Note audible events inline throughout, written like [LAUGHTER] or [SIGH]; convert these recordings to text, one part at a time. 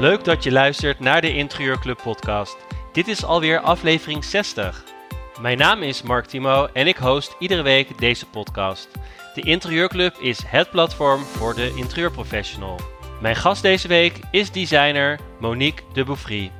Leuk dat je luistert naar de Interieurclub podcast. Dit is alweer aflevering 60. Mijn naam is Mark Timo en ik host iedere week deze podcast. De Interieurclub is het platform voor de interieurprofessional. Mijn gast deze week is designer Monique de Bouffry.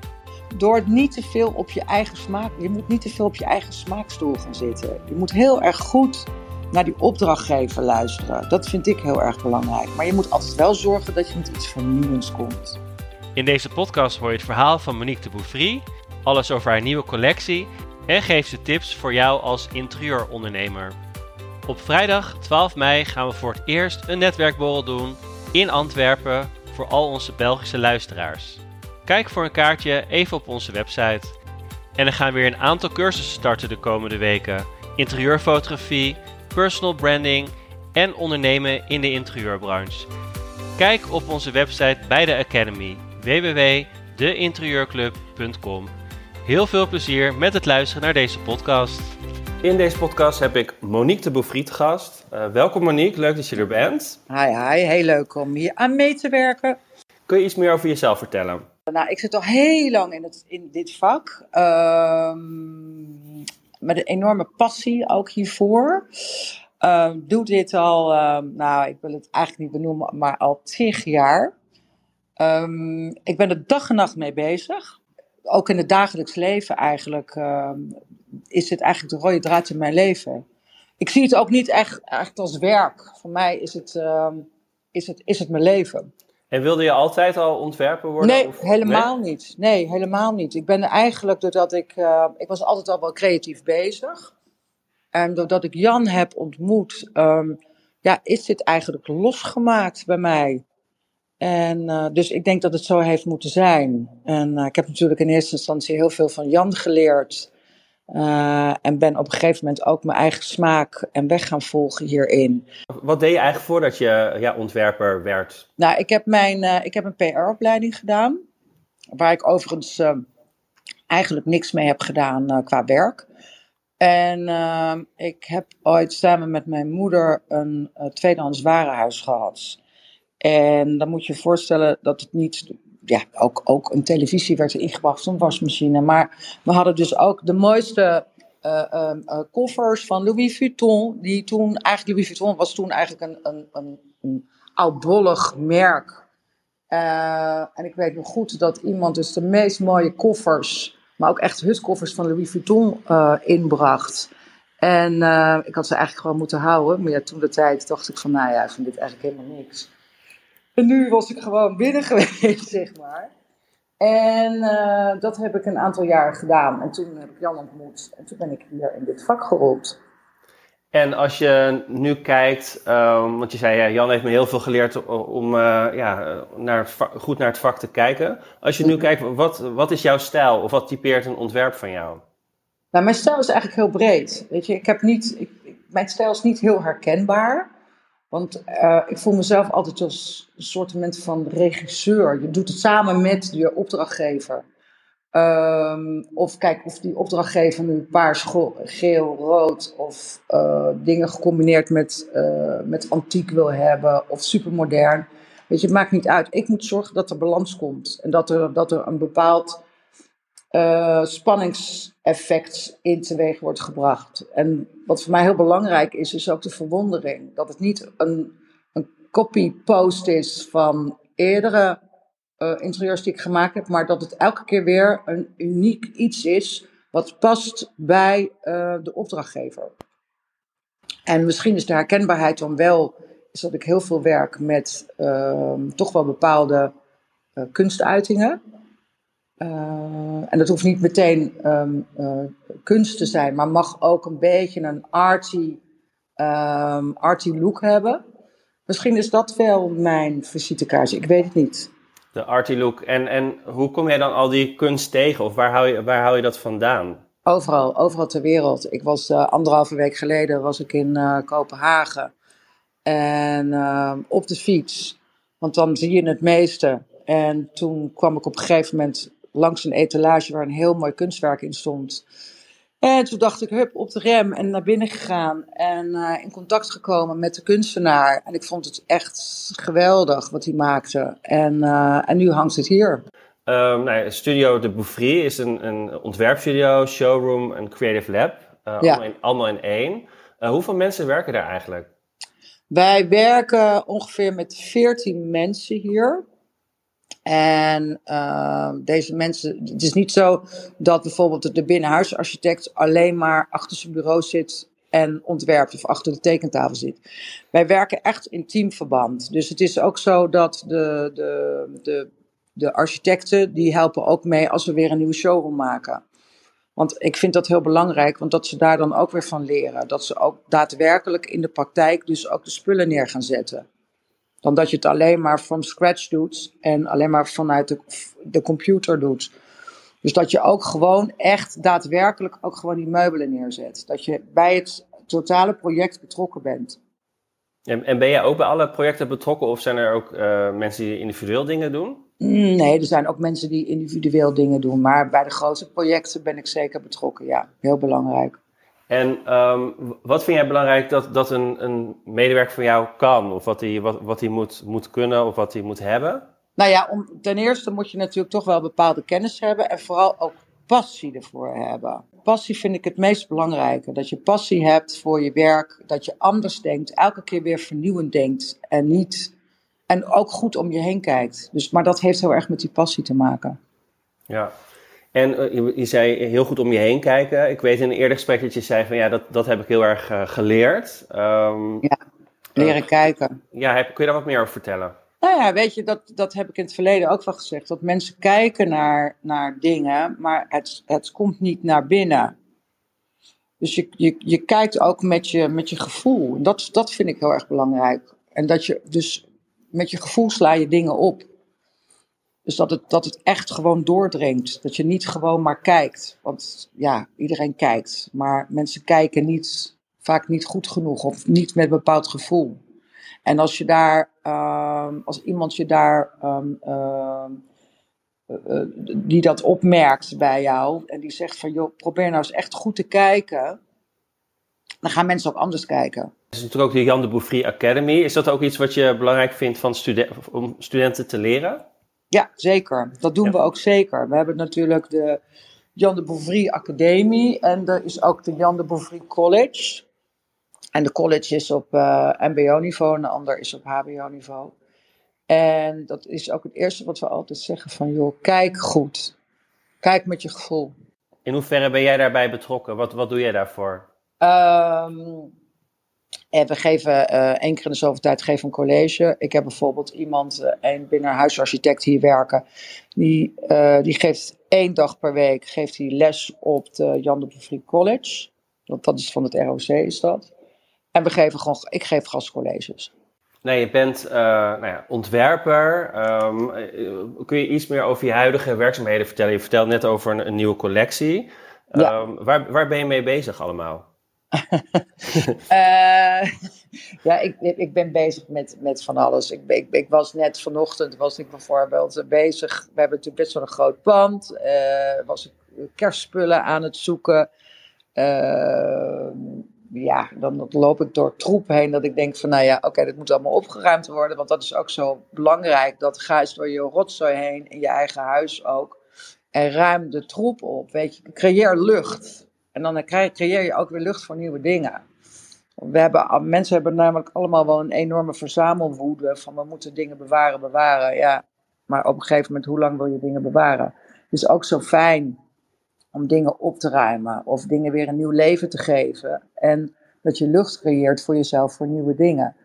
Door niet te veel op je eigen smaak, je moet niet te veel op je eigen smaakstoel gaan zitten. Je moet heel erg goed naar die opdrachtgever luisteren. Dat vind ik heel erg belangrijk. Maar je moet altijd wel zorgen dat je met iets vernieuwends komt. In deze podcast hoor je het verhaal van Monique de Bouffry, alles over haar nieuwe collectie en geeft ze tips voor jou als interieurondernemer. Op vrijdag 12 mei gaan we voor het eerst een netwerkborrel doen in Antwerpen voor al onze Belgische luisteraars. Kijk voor een kaartje even op onze website. En er gaan weer een aantal cursussen starten de komende weken: interieurfotografie, personal branding en ondernemen in de interieurbranche. Kijk op onze website bij de Academy www.deinterieurclub.com. Heel veel plezier met het luisteren naar deze podcast. In deze podcast heb ik Monique de Bouffry te gast. Uh, welkom Monique, leuk dat je er bent. Hi, hi, heel leuk om hier aan mee te werken. Kun je iets meer over jezelf vertellen? Nou, ik zit al heel lang in, het, in dit vak. Uh, met een enorme passie ook hiervoor. Uh, doe dit al, nou, ik wil het eigenlijk niet benoemen, maar al tig jaar. Um, ik ben er dag en nacht mee bezig. Ook in het dagelijks leven eigenlijk um, is het eigenlijk de rode draad in mijn leven. Ik zie het ook niet echt, echt als werk. Voor mij is het, um, is, het, is het mijn leven. En wilde je altijd al ontwerper worden? Nee, of? helemaal nee? niet. Nee, helemaal niet. Ik ben eigenlijk, doordat ik, uh, ik was altijd al wel creatief bezig. En doordat ik Jan heb ontmoet, um, ja, is dit eigenlijk losgemaakt bij mij. En uh, dus ik denk dat het zo heeft moeten zijn. En uh, ik heb natuurlijk in eerste instantie heel veel van Jan geleerd. Uh, en ben op een gegeven moment ook mijn eigen smaak en weg gaan volgen hierin. Wat deed je eigenlijk voordat je ja, ontwerper werd? Nou, ik heb, mijn, ik heb een PR-opleiding gedaan. Waar ik overigens eigenlijk niks mee heb gedaan qua werk. En ik heb ooit samen met mijn moeder een tweedehands warenhuis gehad. En dan moet je je voorstellen dat het niet. Ja, ook, ook een televisie werd er ingebracht, een wasmachine. Maar we hadden dus ook de mooiste uh, uh, uh, koffers van Louis Vuitton. Die toen, eigenlijk Louis Vuitton was toen eigenlijk een, een, een, een oudbollig merk. en ik weet nog goed dat iemand dus de meest mooie koffers, maar ook echt hutkoffers van Louis Vuitton inbracht. En ik had ze eigenlijk gewoon moeten houden. Maar ja, toen de tijd dacht ik van, nou ja, ik vind dit eigenlijk helemaal niks. En nu was ik gewoon binnen [LAUGHS] geweest, zeg maar. En uh, dat heb ik een aantal jaar gedaan. En toen heb ik Jan ontmoet. En toen ben ik hier in dit vak gerold. En als je nu kijkt, um, want je zei, ja, Jan heeft me heel veel geleerd om uh, ja, naar vak, goed naar het vak te kijken. Als je nu mm. kijkt, wat, wat is jouw stijl of wat typeert een ontwerp van jou? Nou, mijn stijl is eigenlijk heel breed. Weet je, ik heb niet, ik, mijn stijl is niet heel herkenbaar. Want uh, ik voel mezelf altijd als een soort van regisseur. Je doet het samen met je opdrachtgever. Um, of kijk of die opdrachtgever nu paars, geel, rood of uh, dingen gecombineerd met, uh, met antiek wil hebben of supermodern. Weet je, het maakt niet uit. Ik moet zorgen dat er balans komt en dat er, dat er een bepaald uh, spanningseffect in teweeg wordt gebracht. En wat voor mij heel belangrijk is, is ook de verwondering. Dat het niet een, een copy-post is van eerdere uh, interieurs die ik gemaakt heb, maar dat het elke keer weer een uniek iets is wat past bij uh, de opdrachtgever. En misschien is de herkenbaarheid dan wel, is dat ik heel veel werk met uh, toch wel bepaalde kunstuitingen. Uh, en dat hoeft niet meteen um, kunst te zijn, maar mag ook een beetje een arty, um, arty look hebben. Misschien is dat wel mijn visitekaartje, ik weet het niet. De arty look. En, en hoe kom jij dan al die kunst tegen? Of waar hou je, waar hou je dat vandaan? Overal, overal ter wereld. Ik was uh, anderhalve week geleden was ik in uh, Kopenhagen. En uh, op de fiets. Want dan zie je het meeste. En toen kwam ik op een gegeven moment langs een etalage waar een heel mooi kunstwerk in stond. En toen dacht ik, hup, op de rem en naar binnen gegaan. En eh, in contact gekomen met de kunstenaar. En ik vond het echt geweldig wat hij maakte. En, uh, en nu hangt het hier. Um, nou, Studio de Bouffry is een, een ontwerpstudio, showroom en creative lab. Uh, ja. allemaal, in, allemaal in één. hoeveel mensen werken daar eigenlijk? Wij werken ongeveer met 14 mensen hier. En uh, deze mensen, het is niet zo dat bijvoorbeeld de binnenhuisarchitect alleen maar achter zijn bureau zit en ontwerpt of achter de tekentafel zit. Wij werken echt in teamverband. Dus het is ook zo dat de, de, de, de architecten die helpen ook mee als we weer een nieuwe showroom maken. Want ik vind dat heel belangrijk, want dat ze daar dan ook weer van leren. Dat ze ook daadwerkelijk in de praktijk dus ook de spullen neer gaan zetten. Dan dat je het alleen maar from scratch doet en alleen maar vanuit de, de computer doet. Dus dat je ook gewoon echt daadwerkelijk ook gewoon die meubelen neerzet. Dat je bij het totale project betrokken bent. En, en ben jij ook bij alle projecten betrokken of zijn er ook uh, mensen die individueel dingen doen? Mm, nee, er zijn ook mensen die individueel dingen doen. Maar bij de grote projecten ben ik zeker betrokken. Ja, heel belangrijk. En um, wat vind jij belangrijk dat, dat een, een medewerker van jou kan? Of wat hij, wat, wat hij moet, moet kunnen of wat hij moet hebben? Nou ja, om, ten eerste moet je natuurlijk toch wel bepaalde kennis hebben. En vooral ook passie ervoor hebben. Passie vind ik het meest belangrijke. Dat je passie hebt voor je werk. Dat je anders denkt. Elke keer weer vernieuwend denkt. En niet. En ook goed om je heen kijkt. Dus, maar dat heeft heel erg met die passie te maken. Ja, en uh, je, je, zei heel goed om je heen kijken. Ik weet in een eerder gesprek dat je zei van ja, dat, dat heb ik heel erg uh, geleerd. Um, ja, leren uh, kijken. Ja, heb, kun je daar wat meer over vertellen? Nou ja, weet je, dat, dat heb ik in het verleden ook wel gezegd. Dat mensen kijken naar, naar dingen, maar het, het komt niet naar binnen. Dus je, je, je kijkt ook met je, met je gevoel. Dat, dat vind ik heel erg belangrijk. En dat je dus met je gevoel sla je dingen op. Dus dat het, dat het echt gewoon doordringt. Dat je niet gewoon maar kijkt. Want ja, iedereen kijkt. Maar mensen kijken niet, vaak niet goed genoeg of niet met een bepaald gevoel. En als je daar, uh, als iemand je daar, um, uh, uh, die dat opmerkt bij jou en die zegt van joh, probeer nou eens echt goed te kijken, dan gaan mensen ook anders kijken. Er is natuurlijk ook de Jan de Bouffry Academy. Is dat ook iets wat je belangrijk vindt van om studenten te leren? Ja, zeker. Dat doen we ook zeker. We hebben natuurlijk de Jan de Bouffry Academie en er is ook de Jan de Bouffry College. En de college is op uh, MBO-niveau en de ander is op HBO-niveau. En dat is ook het eerste wat we altijd zeggen van, joh, kijk goed. Kijk met je gevoel. In hoeverre ben jij daarbij betrokken? Wat, wat doe jij daarvoor? Um, en we geven uh, één keer in de zoveel tijd geven een college. Ik heb bijvoorbeeld iemand, uh, een binnenhuisarchitect hier werken. Die, uh, die geeft één dag per week geeft hij les op de Jan de College. Want dat is van het ROC is dat. En we geven gewoon, ik geef gastcolleges. Nee, je bent nou ja, ontwerper. Um, kun je iets meer over je huidige werkzaamheden vertellen? Je vertelt net over een, een nieuwe collectie. Ja. Um, waar, waar ben je mee bezig allemaal? Uh, [LAUGHS] ja, ik, ik ben bezig met, met van alles. Ik, ik, was net vanochtend, was ik bijvoorbeeld bezig. We hebben natuurlijk best wel een groot pand. Uh, was ik kerstspullen aan het zoeken. Uh, ja, dan loop ik door troep heen dat ik denk van, nou ja, oké, okay, dit moet allemaal opgeruimd worden. Want dat is ook zo belangrijk. Dat ga eens door je rotzooi heen in je eigen huis ook. En ruim de troep op, weet je. Creëer lucht. En dan creëer je ook weer lucht voor nieuwe dingen. We hebben, mensen hebben namelijk allemaal wel een enorme verzamelwoede van we moeten dingen bewaren, bewaren. Ja, maar op een gegeven moment, hoe lang wil je dingen bewaren? Het is ook zo fijn om dingen op te ruimen of dingen weer een nieuw leven te geven. En dat je lucht creëert voor jezelf voor nieuwe dingen.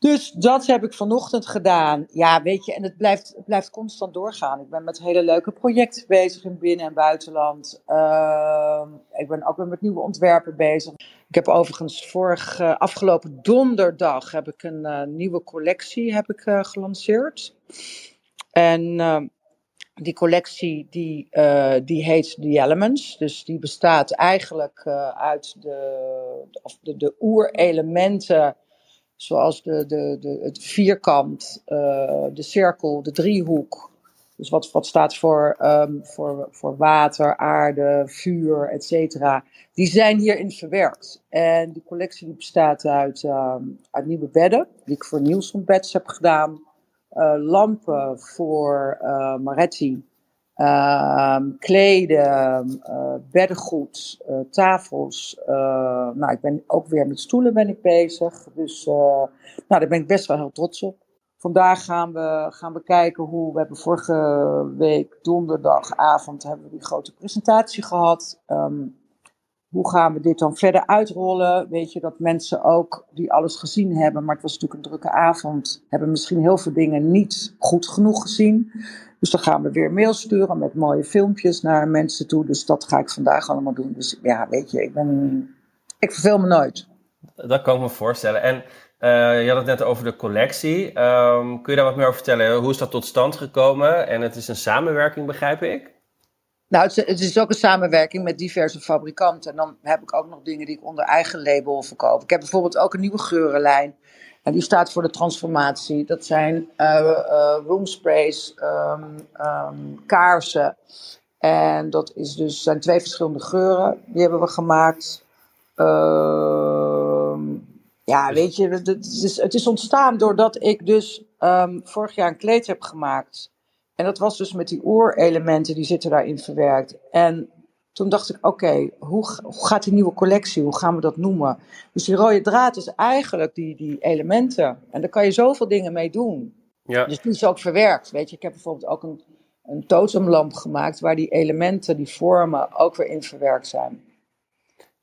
Dus dat heb ik vanochtend gedaan. Ja, weet je, en het blijft, blijft constant doorgaan. Ik ben met hele leuke projecten bezig in binnen- en buitenland. Uh, ik ben ook weer met nieuwe ontwerpen bezig. Ik heb overigens vorige, afgelopen donderdag heb ik een uh, nieuwe collectie heb ik, uh, gelanceerd. En ehm, die collectie die, die heet The Elements. Dus die bestaat eigenlijk uit de, de, de oerelementen Zoals de, de, de, het vierkant, uh, de cirkel, de driehoek, Dus wat, wat staat voor, ehm, voor, voor water, aarde, vuur, et cetera. Die zijn hierin verwerkt. En die collectie bestaat uit, ehm, uit nieuwe bedden, die ik voor Nielsen Beds heb gedaan. Uh, lampen voor uh, Maretti. Uh, kleden, uh, beddengoed, uh, tafels. nou, ik ben ook weer met stoelen ben ik bezig. Dus nou, daar ben ik best wel heel trots op. Vandaag gaan we, gaan we kijken hoe. We hebben vorige week donderdagavond hebben we die grote presentatie gehad. Um, hoe gaan we dit dan verder uitrollen? Weet je dat mensen ook die alles gezien hebben, maar het was natuurlijk een drukke avond, hebben misschien heel veel dingen niet goed genoeg gezien. Dus dan gaan we weer mail sturen met mooie filmpjes naar mensen toe. Dus dat ga ik vandaag allemaal doen. Dus ja, weet je, ik ben. Ik verveel me nooit. Dat kan ik me voorstellen. En uh, je had het net over de collectie. Um, kun je daar wat meer over vertellen? Hoe is dat tot stand gekomen? En het is een samenwerking, begrijp ik? Nou, het is, het is, ook een samenwerking met diverse fabrikanten. En dan heb ik ook nog dingen die ik onder eigen label verkoop. Ik heb bijvoorbeeld ook een nieuwe geurenlijn. En die staat voor de transformatie. Dat zijn uh, uh, roomsprays, um, um, kaarsen. En dat is dus, zijn twee verschillende geuren. Die hebben we gemaakt. Uh, ja, weet je, het is, het is ontstaan doordat ik dus um, vorig jaar een kleed heb gemaakt. En dat was dus met die oerelementen, die zitten daarin verwerkt. En toen dacht ik, oké, hoe, hoe, gaat die nieuwe collectie, hoe gaan we dat noemen? Dus die rode draad is eigenlijk die, die elementen. En daar kan je zoveel dingen mee doen. Ja. Dus die is ook verwerkt. Weet je, ik heb bijvoorbeeld ook een, een totemlamp gemaakt waar die elementen, die vormen ook weer in verwerkt zijn.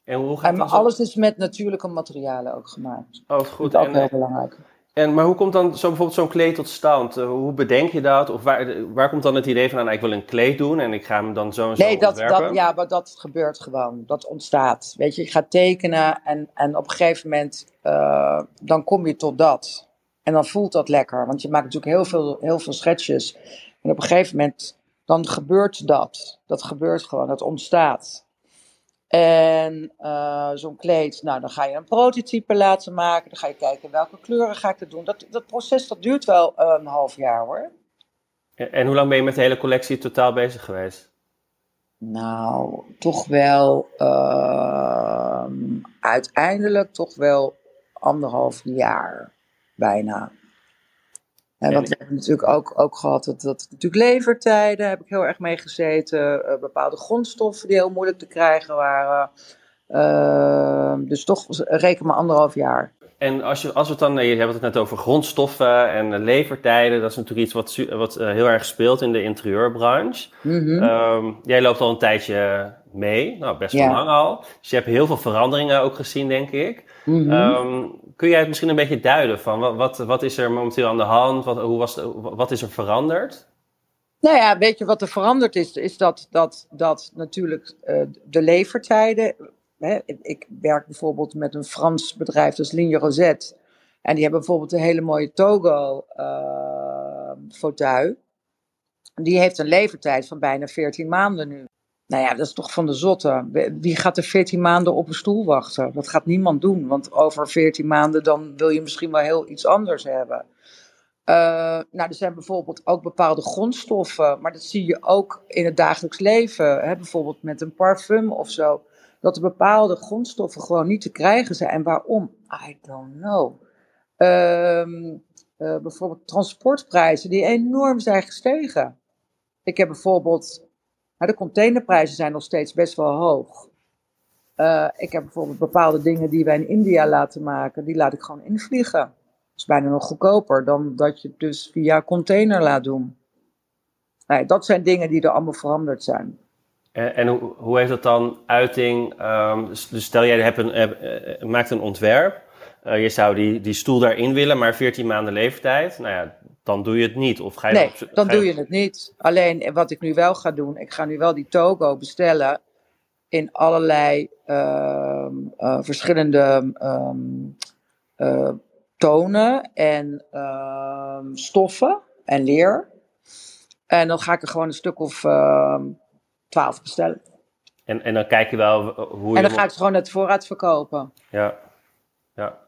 En, hoe gaat en alles is met natuurlijke materialen ook gemaakt. Oh, goed. Dat is ook en, heel belangrijk. En, maar hoe komt dan zo bijvoorbeeld zo'n kleed tot stand? Uh, hoe bedenk je dat? Of waar, waar komt dan het idee van, nou, ik wil een kleed doen en ik ga hem dan zo en zo Nee, dat, dat, ja, maar dat gebeurt gewoon. Dat ontstaat. Weet je, je gaat tekenen en, en op een gegeven moment, uh, dan kom je tot dat. En dan voelt dat lekker, want je maakt natuurlijk heel veel, heel veel schetsjes. En op een gegeven moment, dan gebeurt dat. Dat gebeurt gewoon, dat ontstaat. En uh, zo'n kleed, nou dan ga je een prototype laten maken. Dan ga je kijken welke kleuren ga ik er doen. Dat, dat proces dat duurt wel een half jaar hoor. En hoe lang ben je met de hele collectie totaal bezig geweest? Nou, toch wel uh, uiteindelijk toch wel anderhalf jaar bijna. En want we hebben natuurlijk ook, ook gehad dat, dat natuurlijk levertijden heb ik heel erg mee gezeten. Uh, bepaalde grondstoffen die heel moeilijk te krijgen waren. Uh, dus toch reken maar anderhalf jaar. En als, je, als we het dan, je hebt het net over grondstoffen en levertijden. Dat is natuurlijk iets wat, wat uh, heel erg speelt in de interieurbranche. Mm -hmm. jij loopt al een tijdje mee, nou best wel lang al. Dus je hebt heel veel veranderingen ook gezien, denk ik. Mm -hmm. kun jij het misschien een beetje duiden van wat, wat, wat is er momenteel aan de hand? Wat, hoe was wat is er veranderd? Nou ja, weet je wat er veranderd is? Is dat, dat, dat natuurlijk uh, de levertijden. Hè, ik werk bijvoorbeeld met een Frans bedrijf, dat is Ligne Rosette. En die hebben bijvoorbeeld een hele mooie Togo uh. Die heeft een levertijd van bijna 14 maanden nu. Nou ja, dat is toch van de zotte. Wie gaat er 14 maanden op een stoel wachten? Dat gaat niemand doen, want over 14 maanden dan wil je misschien wel heel iets anders hebben. Uh, nou, er zijn bijvoorbeeld ook bepaalde grondstoffen, maar dat zie je ook in het dagelijks leven. Hè? Bijvoorbeeld met een parfum of zo. Dat er bepaalde grondstoffen gewoon niet te krijgen zijn. En waarom? I don't know. Uh, uh, bijvoorbeeld transportprijzen die enorm zijn gestegen. Ik heb bijvoorbeeld maar de containerprijzen zijn nog steeds best wel hoog. Uh, ik heb bijvoorbeeld bepaalde dingen die wij in India laten maken, die laat ik gewoon invliegen. Dat is bijna nog goedkoper dan dat je het dus via container laat doen. Nee, dat zijn dingen die er allemaal veranderd zijn. En, en hoe, hoe, heeft dat dan uiting? Um, dus, dus, stel jij hebt een, uh, maakt een ontwerp. Uh, je zou die, die stoel daarin willen, maar 14 maanden leeftijd. Nou ja, dan doe je het niet. Of ga je nee, dan doe je het niet. Alleen wat ik nu wel ga doen, ik ga nu wel die Togo bestellen in allerlei uh, uh, verschillende um, uh, tonen en ehm, stoffen en leer. En dan ga ik er gewoon een stuk of ehm, twaalf bestellen. En, en dan kijk je wel hoe je... En dan ga ik het gewoon het voorraad verkopen. Ja, ja.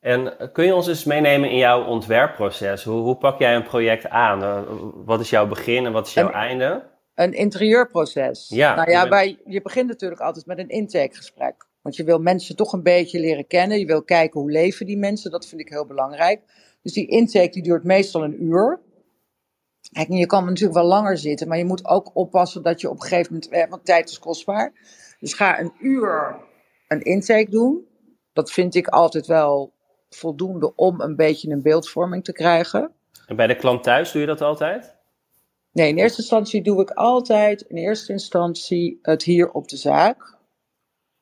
En kun je ons eens meenemen in jouw ontwerpproces? Hoe, hoe pak jij een project aan? Eh, wat is jouw begin en wat is jouw einde? Een interieurproces. Ja, nou ja, bij, je begint natuurlijk altijd met een intakegesprek. Want je wil mensen toch een beetje leren kennen. Je wil kijken hoe leven die mensen. Dat vind ik heel belangrijk. Dus die intake die duurt meestal een uur. Kijk, je kan natuurlijk wel langer zitten, maar je moet ook oppassen dat je op een gegeven moment, eh, want tijd is kostbaar. Dus ga een uur een intake doen. Dat vind ik altijd wel voldoende om een beetje een beeldvorming te krijgen. En bij de klant thuis doe je dat altijd? Nee, in eerste instantie doe ik altijd in eerste instantie het hier op de zaak.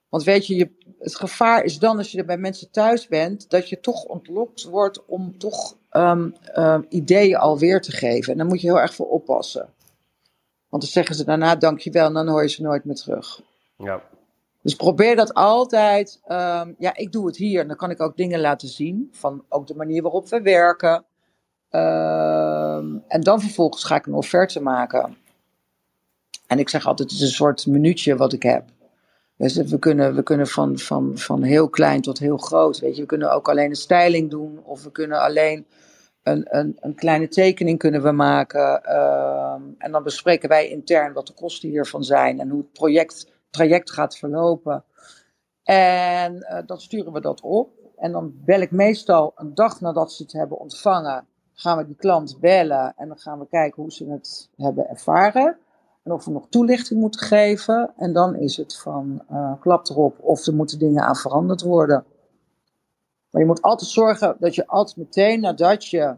Want weet je, je, het gevaar is dan als je er bij mensen thuis bent, dat je toch ontlokt wordt om toch um, um, ideeën alweer te geven. En daar moet je heel erg voor oppassen. Want dan zeggen ze daarna dankjewel en dan hoor je ze nooit meer terug. Ja. Dus probeer dat altijd. Um, ja, ik doe het hier en dan kan ik ook dingen laten zien. Van ook de manier waarop we werken. en dan vervolgens ga ik een offerte maken. En ik zeg altijd, het is een soort minuutje wat ik heb. We kunnen, we kunnen van, van, van heel klein tot heel groot. Weet je. We kunnen ook alleen een styling doen. Of we kunnen alleen een, een, een kleine tekening kunnen we maken. Uh, en dan bespreken wij intern wat de kosten hiervan zijn. En hoe het project, traject gaat verlopen. En uh, dan sturen we dat op. En dan bel ik meestal een dag nadat ze het hebben ontvangen. Gaan we die klant bellen. En dan gaan we kijken hoe ze het hebben ervaren. En of we nog toelichting moeten geven. En dan is het van uh, klap erop of er moeten dingen aan veranderd worden. Maar je moet altijd zorgen dat je altijd meteen nadat je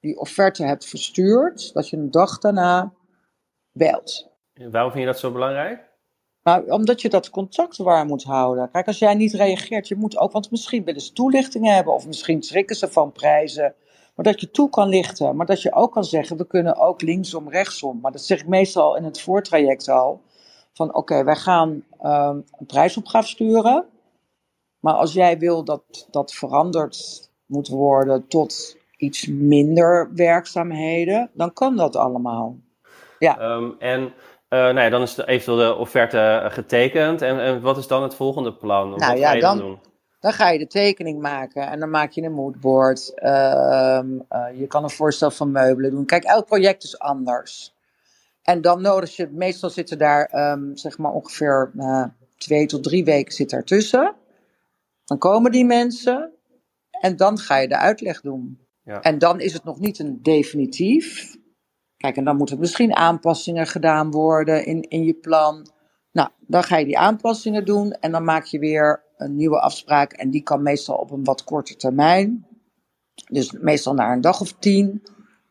die offerte hebt verstuurd, dat je een dag daarna belt. En waarom vind je dat zo belangrijk? Nou, omdat je dat contact waar moet houden. Kijk, als jij niet reageert, je moet ook, want misschien willen ze toelichting hebben, of misschien schrikken ze van prijzen. Maar dat je toe kan lichten. Maar dat je ook kan zeggen, we kunnen ook linksom, rechtsom. Maar dat zeg ik meestal in het voortraject al. Van oké, wij gaan um, een prijsopgave sturen. Maar als jij wil dat dat veranderd moet worden tot iets minder werkzaamheden, dan kan dat allemaal. Ja. Um, en uh, nou ja, dan is de, eventueel de offerte getekend. En, en wat is dan het volgende plan? Nou, wat ja, ga je dan, dan doen? Dan ga je de tekening maken en dan maak je een moodboard. Um, uh, je kan een voorstel van meubelen doen. Kijk, elk project is anders. En dan nodig je, meestal zitten daar um, zeg maar ongeveer uh, twee tot drie weken zit daartussen. Dan komen die mensen en dan ga je de uitleg doen. Ja. En dan is het nog niet een definitief. Kijk, en dan moeten misschien aanpassingen gedaan worden in, in je plan. Nou, dan ga je die aanpassingen doen en dan maak je weer een nieuwe afspraak. En die kan meestal op een wat korter termijn. Dus meestal na een dag of tien.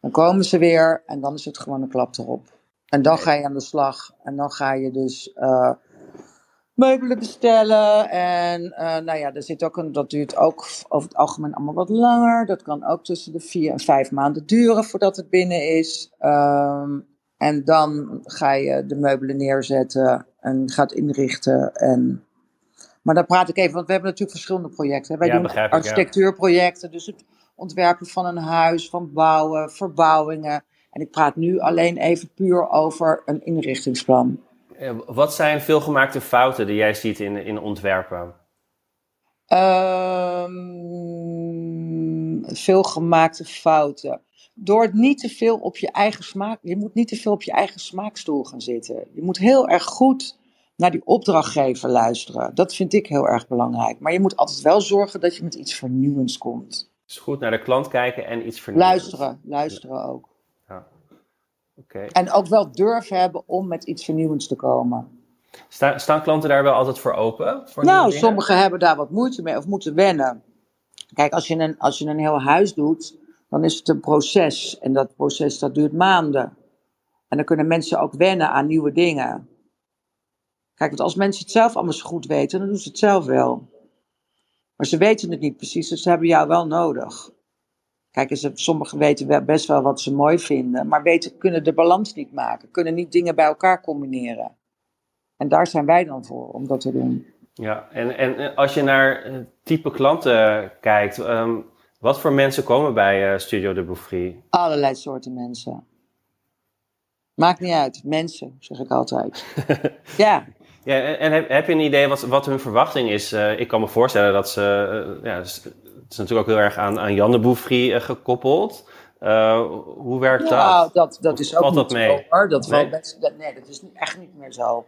Dan komen ze weer en dan is het gewoon een klap erop. En dan ga je aan de slag. En dan ga je dus uh, meubelen bestellen. En uh, nou ja, er zit ook een, dat duurt ook over het algemeen allemaal wat langer. Dat kan ook tussen de vier en vijf maanden duren voordat het binnen is. Um, en dan ga je de meubelen neerzetten en gaat inrichten. En... Maar dan praat ik even, want we hebben natuurlijk verschillende projecten. Wij Ja, doen ik, architectuurprojecten, dus het ontwerpen van een huis, van bouwen, verbouwingen. En ik praat nu alleen even puur over een inrichtingsplan. Eh, Wat zijn veelgemaakte fouten die jij ziet in, in ontwerpen? Um, veel gemaakte fouten. Door het niet te veel op je eigen smaak. Je moet niet te veel op je eigen smaakstoel gaan zitten. Je moet heel erg goed naar die opdrachtgever luisteren. Dat vind ik heel erg belangrijk. Maar je moet altijd wel zorgen dat je met iets vernieuwends komt. Dus goed naar de klant kijken en iets vernieuwen. Luisteren, luisteren ook. Ja. Oké. En ook wel durf hebben om met iets vernieuwends te komen. Sta, staan klanten daar wel altijd voor open? Voor Nou, sommigen hebben daar wat moeite mee of moeten wennen. Kijk, als je, een, als je een heel huis doet, dan is het een proces. En dat proces dat duurt maanden. En dan kunnen mensen ook wennen aan nieuwe dingen. Kijk, want als mensen het zelf allemaal zo goed weten, dan doen ze het zelf wel. Maar ze weten het niet precies, dus ze hebben jou wel nodig. Kijk, ze, sommigen weten best wel wat ze mooi vinden, maar weten, kunnen de balans niet maken, kunnen niet dingen bij elkaar combineren. En daar zijn wij dan voor, om dat te doen. Ja, en, en als je naar eh, type klanten kijkt, ehm, wat voor mensen komen bij eh, Studio de Bouffry? Allerlei soorten mensen. Maakt niet uit, mensen, zeg ik altijd. [LAUGHS] ja, Ja, en heb, heb je een idee wat, wat hun verwachting is? Eh, ik kan me voorstellen dat ze, eh, ja, het is natuurlijk ook heel erg aan, aan Jan de Bouffry gekoppeld. hoe werkt nou, dat? dat, dat is ook valt niet dat mee? zo, hoor. Dat Nee? wel best, dat, nee, dat is echt niet meer zo.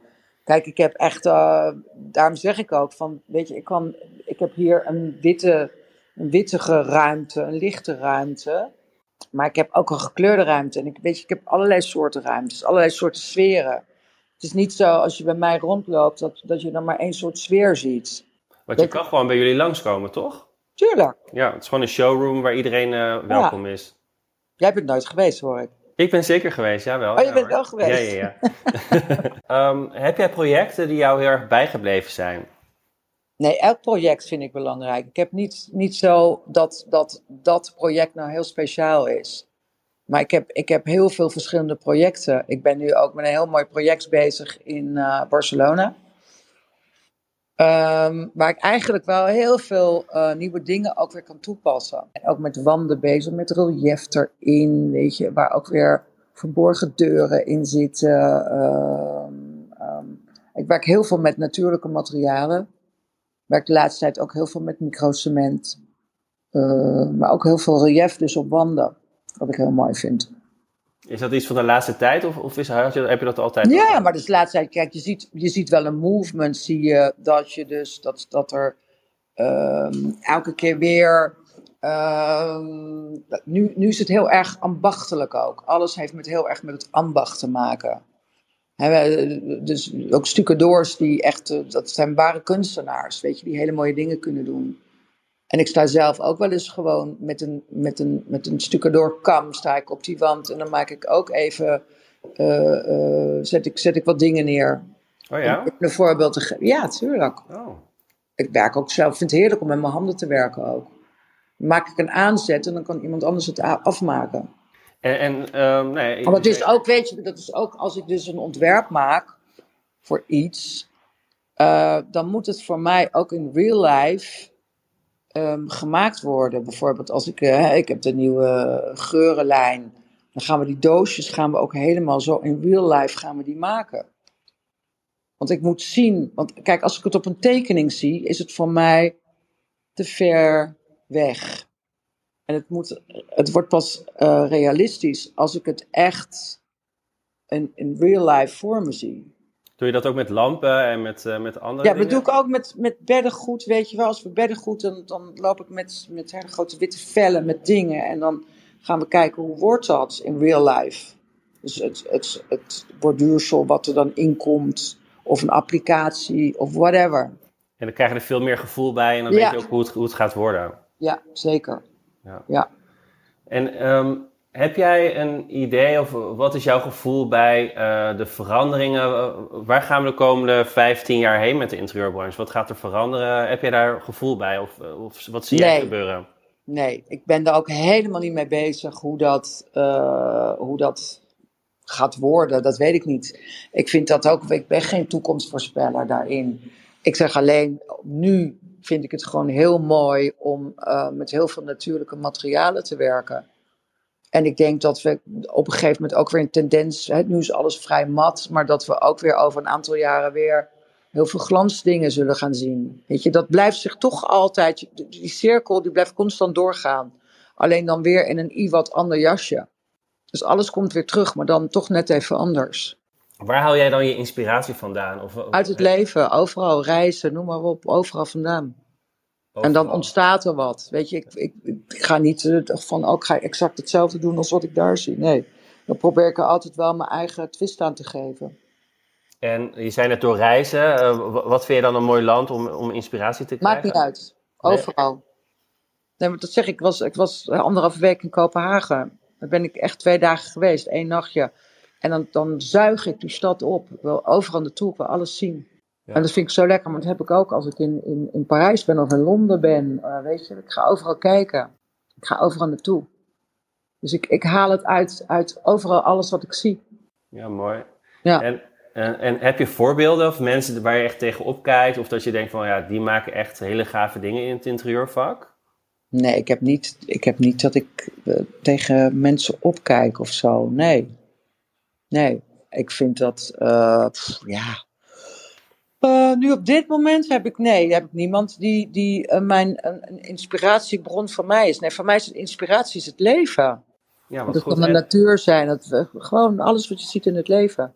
Kijk, ik heb echt, eh, daarom zeg ik ook van, weet je, ik, kan, ik heb hier een witte, een wittige ruimte, een lichte ruimte. Maar ik heb ook een gekleurde ruimte. En ik, weet je, ik heb allerlei soorten ruimtes, allerlei soorten sferen. Het is niet zo als je bij mij rondloopt dat, dat je dan maar één soort sfeer ziet. Want je kan gewoon bij jullie langskomen, toch? Tuurlijk. Ja, het is gewoon een showroom waar iedereen eh, welkom is. Jij bent nooit geweest, hoor ik. Ik ben zeker geweest, jawel. Oh, je ja, bent wel geweest. Ja, ja, ja. [LAUGHS] Ehm, heb jij projecten die jou heel erg bijgebleven zijn? Nee, elk project vind ik belangrijk. Ik heb niet, niet zo dat, dat dat project nou heel speciaal is. Maar ik heb, ik heb heel veel verschillende projecten. Ik ben nu ook met een heel mooi project bezig in eh, Barcelona. Ehm, waar ik eigenlijk wel heel veel eh, nieuwe dingen ook weer kan toepassen. En ook met wanden bezig, met relief erin, weet je, waar ook weer verborgen deuren in zitten. Ehm, ehm, ik werk heel veel met natuurlijke materialen. Ik werk de laatste tijd ook heel veel met microcement. Maar ook heel veel relief dus op wanden. Wat ik heel mooi vind. Is dat iets van de laatste tijd of, of is, heb je dat altijd? Ja, al? maar dus de laatste tijd, kijk, je ziet, je ziet wel een movement, zie je dat je dus, dat, dat er ehm, elke keer weer, ehm, nu, nu is het heel erg ambachtelijk ook. Alles heeft met heel erg met het ambacht te maken. Hè, we- dus ook stucadoors die echt, eh, dat zijn ware kunstenaars, weet je, die hele mooie dingen kunnen doen. En ik sta zelf ook wel eens gewoon met een, met een, met een stucadoor kam sta ik op die wand en dan maak ik ook even, eh, eh, zet, ik, zet ik wat dingen neer. Oh ja? Om een voorbeeld te geven. Ja, tuurlijk. Oh. Ik werk ook zelf, vind het heerlijk om met mijn handen te werken ook. Dan maak ik een aanzet en dan kan iemand anders het afmaken. En, en ehm, nee, Maar dat is ook, weet je, dat is ook als ik dus een ontwerp maak voor iets, eh, dan moet het voor mij ook in real life ehm, gemaakt worden. Bijvoorbeeld als ik, eh, ik heb de nieuwe geurenlijn, dan gaan we die doosjes gaan we ook helemaal zo in real life gaan we die maken. Want ik moet zien, want kijk, als ik het op een tekening zie, is het voor mij te ver weg. En het, moet, het wordt pas eh, realistisch als ik het echt in, in real life voor me zie. Doe je dat ook met lampen en met, eh, met andere Ja, dat doe ik ook met, met beddengoed, weet je wel. Als we beddengoed, dan, dan loop ik met, met hele grote witte vellen, met dingen. En dan gaan we kijken hoe wordt dat in real life. Dus het, het, het borduursel wat er dan inkomt, of een applicatie, of whatever. En dan krijg je er veel meer gevoel bij en dan Ja. weet je ook hoe het, hoe het gaat worden. Ja, zeker. Ja. Ja. En ehm, heb jij een idee of wat is jouw gevoel bij eh, de veranderingen? Waar gaan we de komende 15 jaar heen met de interieurbranche? Wat gaat er veranderen? Heb jij daar gevoel bij of, eh, of wat zie jij gebeuren? Nee, ik ben daar ook helemaal niet mee bezig hoe dat, eh, hoe dat gaat worden. Dat weet ik niet. Ik vind dat ook, ik ben geen toekomstvoorspeller daarin. Ik zeg alleen, nu vind ik het gewoon heel mooi om met heel veel natuurlijke materialen te werken. En ik denk dat we op een gegeven moment ook weer een tendens, hè, nu is alles vrij mat, maar dat we ook weer over een aantal jaren weer heel veel glansdingen zullen gaan zien. Weet je, dat blijft zich toch altijd, die- cirkel die blijft constant doorgaan. Alleen dan weer in een i wat ander jasje. Dus alles komt weer terug, maar dan toch net even anders. Waar haal jij dan je inspiratie vandaan? Of, of- Uit het leven, overal reizen, noem maar op, overal vandaan. En dan ontstaat er wat. Weet je, ik, ik, ik ga niet eh, van, ook ga ik exact hetzelfde doen als wat ik daar zie. Nee, dan probeer ik er altijd wel mijn eigen twist aan te geven. En je zei net door reizen. eh, wat vind je dan een mooi land om, om inspiratie te krijgen? Maakt niet uit. Overal. Nee, maar dat zeg ik. Ik was, ik was anderhalve week in Kopenhagen. Daar ben ik echt twee dagen geweest. één nachtje. En dan, dan zuig ik die stad op. Ik wil overal naartoe. Ik wil alles zien. Ja. En dat vind ik zo lekker. Maar dat heb ik ook als ik in, in, in Parijs ben of in Londen ben. Eh, weet je, ik ga overal kijken. Ik ga overal naartoe. Dus ik, ik haal het uit, uit overal alles wat ik zie. Ja, mooi. Ja. En, en, en heb je voorbeelden of mensen waar je echt tegenop kijkt? Of dat je denkt van ja, die maken echt hele gave dingen in het interieurvak? Nee, ik heb niet, ik heb niet dat ik eh, tegen mensen opkijk of zo. Nee. Nee. Ik vind dat, eh, pff, ja. Uh, nu op dit moment heb ik, nee, heb ik niemand die, die uh, mijn, een, inspiratiebron van mij is. Nee, voor mij is het inspiratie is het leven. Ja, wat dat goed. kan de natuur zijn, dat, uh, gewoon alles wat je ziet in het leven.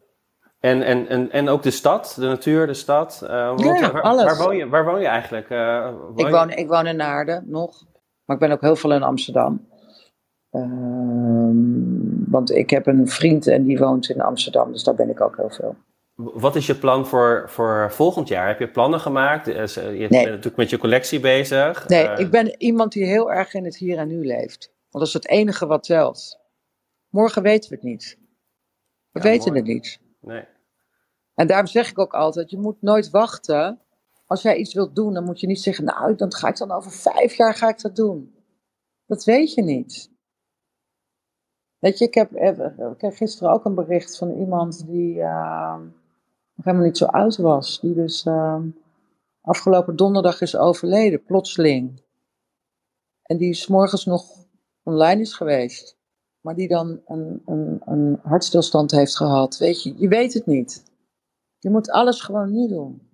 En, en, en, en ook de stad, de natuur, de stad. ja, waar, alles. Waar woon je, waar woon je eigenlijk? Woon ik, woon, ik woon in Naarden nog, maar ik ben ook heel veel in Amsterdam. Ehm, want ik heb een vriend en die woont in Amsterdam, dus daar ben ik ook heel veel. Wat is je plan voor, voor volgend jaar? Heb je plannen gemaakt? Eh, je bent natuurlijk met je collectie bezig. Nee, uh, ik ben iemand die heel erg in het hier en nu leeft. Want dat is het enige wat telt. Morgen weten we het niet. We ja, weten het niet. Nee. En daarom zeg ik ook altijd: je moet nooit wachten. Als jij iets wilt doen, dan moet je niet zeggen: Nou, dan ga ik dan over vijf jaar ga ik dat doen. Dat weet je niet. Weet je, ik heb, eh, ik heb gisteren ook een bericht van iemand die. Uh, nog helemaal niet zo oud was. Die dus uh, afgelopen donderdag is overleden, plotseling. En die s morgens nog online is geweest. Maar die dan een, een, een hartstilstand heeft gehad. Weet je, je weet het niet. Je moet alles gewoon nu doen.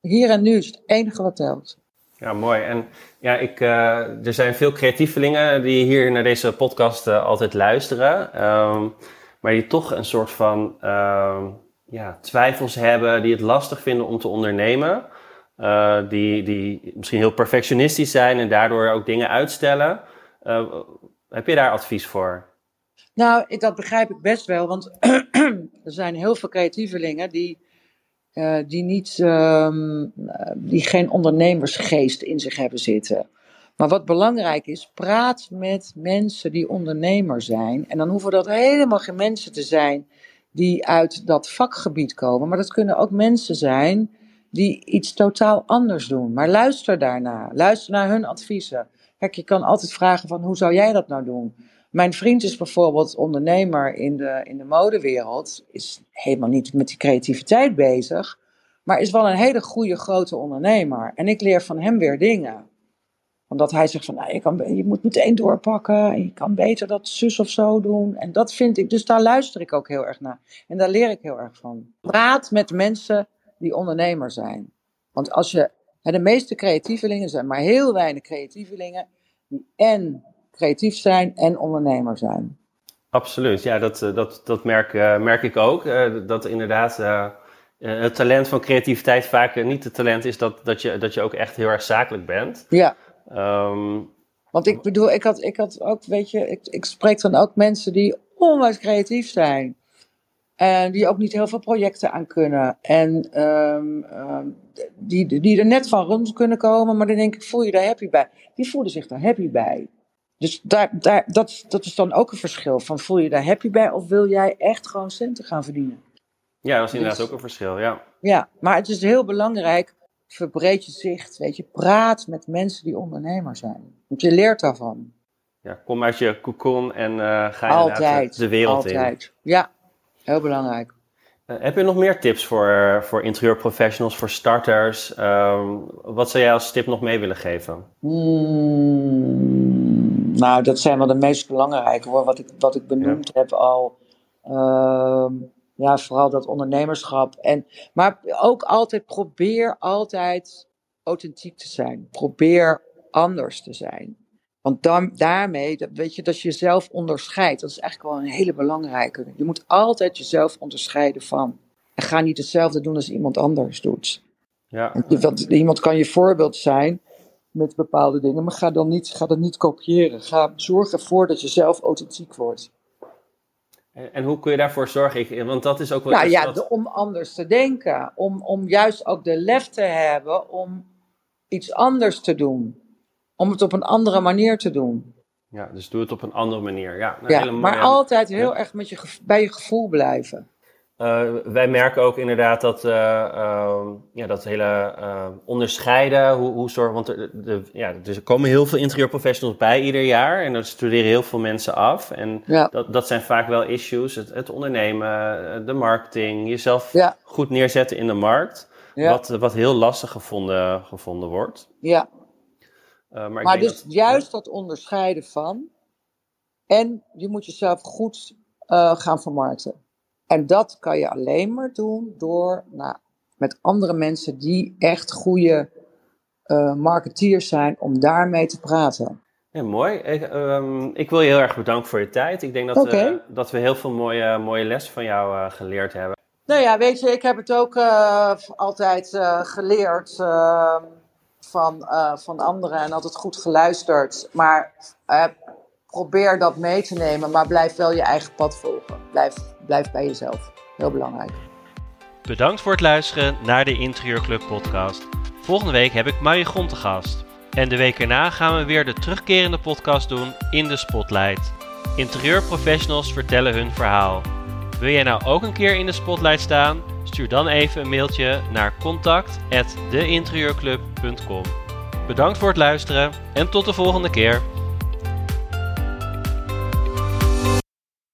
Hier en nu is het enige wat telt. Ja, mooi. En ja, ik, uh, er zijn veel creatievelingen die hier naar deze podcast uh, altijd luisteren. Um, maar die toch een soort van uh, ja, twijfels hebben, die het lastig vinden om te ondernemen. Uh, die, die misschien heel perfectionistisch zijn en daardoor ook dingen uitstellen. Uh, heb je daar advies voor? Nou, dat begrijp ik best wel, want [CLEARS THROAT] er zijn heel veel creatievelingen die, uh, die, niet, um, die geen ondernemersgeest in zich hebben zitten. Maar wat belangrijk is, praat met mensen die ondernemer zijn. En dan hoeven dat helemaal geen mensen te zijn die uit dat vakgebied komen. Maar dat kunnen ook mensen zijn die iets totaal anders doen. Maar luister daarna. Luister naar hun adviezen. Kijk, je kan altijd vragen van hoe zou jij dat nou doen? Mijn vriend is bijvoorbeeld ondernemer in de, in de modewereld. Is helemaal niet met die creativiteit bezig. Maar is wel een hele goede grote ondernemer. En ik leer van hem weer dingen omdat hij zegt van, nou, je, kan, je moet meteen doorpakken. En je kan beter dat zus of zo doen. En dat vind ik, dus daar luister ik ook heel erg naar. En daar leer ik heel erg van. Praat met mensen die ondernemer zijn. Want als je, de meeste creatievelingen zijn maar heel weinig creatievelingen die en creatief zijn en ondernemer zijn. Absoluut, ja, dat, eh, dat, dat merk, uh, merk ik ook. Uh, dat inderdaad uh, het talent van creativiteit vaak niet het talent is dat, dat, je, dat je ook echt heel erg zakelijk bent. Ja. Um, Want ik bedoel, ik had, ik had ook, weet je, ik, ik spreek dan ook mensen die onwijs creatief zijn. En die ook niet heel veel projecten aan kunnen. En um, um, die, die er net van rond kunnen komen, maar dan denk ik, voel je daar happy bij? Die voelen zich daar happy bij. Dus daar, daar, dat, dat is dan ook een verschil. Van voel je daar happy bij of wil jij echt gewoon centen gaan verdienen? Ja, dat is inderdaad dus, ook een verschil, ja. Ja, maar het is heel belangrijk verbreed je zicht, weet je, praat met mensen die ondernemer zijn. Want je leert daarvan. Ja, kom uit je cocon en uh, ga altijd, de wereld altijd. in. Altijd, ja, heel belangrijk. Uh, heb je nog meer tips voor, voor interieurprofessionals, voor starters? Um, wat zou jij als tip nog mee willen geven? Hmm, nou, dat zijn wel de meest belangrijke hoor, wat ik, wat ik benoemd ja. heb al. Uh, ja, vooral dat ondernemerschap. En, maar ook altijd probeer altijd authentiek te zijn. Probeer anders te zijn. Want dan, daarmee, weet je, dat je jezelf onderscheidt. Dat is eigenlijk wel een hele belangrijke. Je moet altijd jezelf onderscheiden van. En ga niet hetzelfde doen als iemand anders doet. Ja. Iemand kan je voorbeeld zijn met bepaalde dingen, maar ga dan niet, ga dat niet kopiëren. Ga zorg ervoor dat je zelf authentiek wordt. En hoe kun je daarvoor zorgen? Want dat is ook wel. Nou ja, om anders te denken. Om, om juist ook de lef te hebben om iets anders te doen. Om het op een andere manier te doen. Ja, dus doe het op een andere manier. Ja, ja maar altijd heel erg met je, bij je gevoel blijven. Uh, wij merken ook inderdaad dat, uh, uh, ja, dat hele onderscheiden, hoe, hoe zorgen, want de, de, ja, er komen heel veel interieurprofessionals bij ieder jaar en er studeren heel veel mensen af. En ja. dat, dat zijn vaak wel issues, het, het ondernemen, de marketing, jezelf ja. goed neerzetten in de markt, wat, wat heel lastig gevonden, gevonden wordt. Ja. maar, maar dus dat, juist dat onderscheiden van en je moet jezelf goed gaan vermarkten. En dat kan je alleen maar doen door nou, met andere mensen die echt goede uh, marketeers zijn om daarmee te praten. Ja, mooi. Ik, ehm, ik, wil je heel erg bedanken voor je tijd. Ik denk dat, uh, dat we heel veel mooie, mooie lessen van jou uh, geleerd hebben. Nou ja, weet je, ik heb het ook altijd geleerd ehm, van, van anderen en altijd goed geluisterd. Maar probeer dat mee te nemen, maar blijf wel je eigen pad volgen. Blijf, blijf bij jezelf. Heel belangrijk. Bedankt voor het luisteren naar de Interieurclub podcast. Volgende week heb ik Marigon te gast. En de week erna gaan we weer de terugkerende podcast doen in de Spotlight. Interieurprofessionals vertellen hun verhaal. Wil jij nou ook een keer in de Spotlight staan? Stuur dan even een mailtje naar contact@deinterieurclub.com. Bedankt voor het luisteren en tot de volgende keer.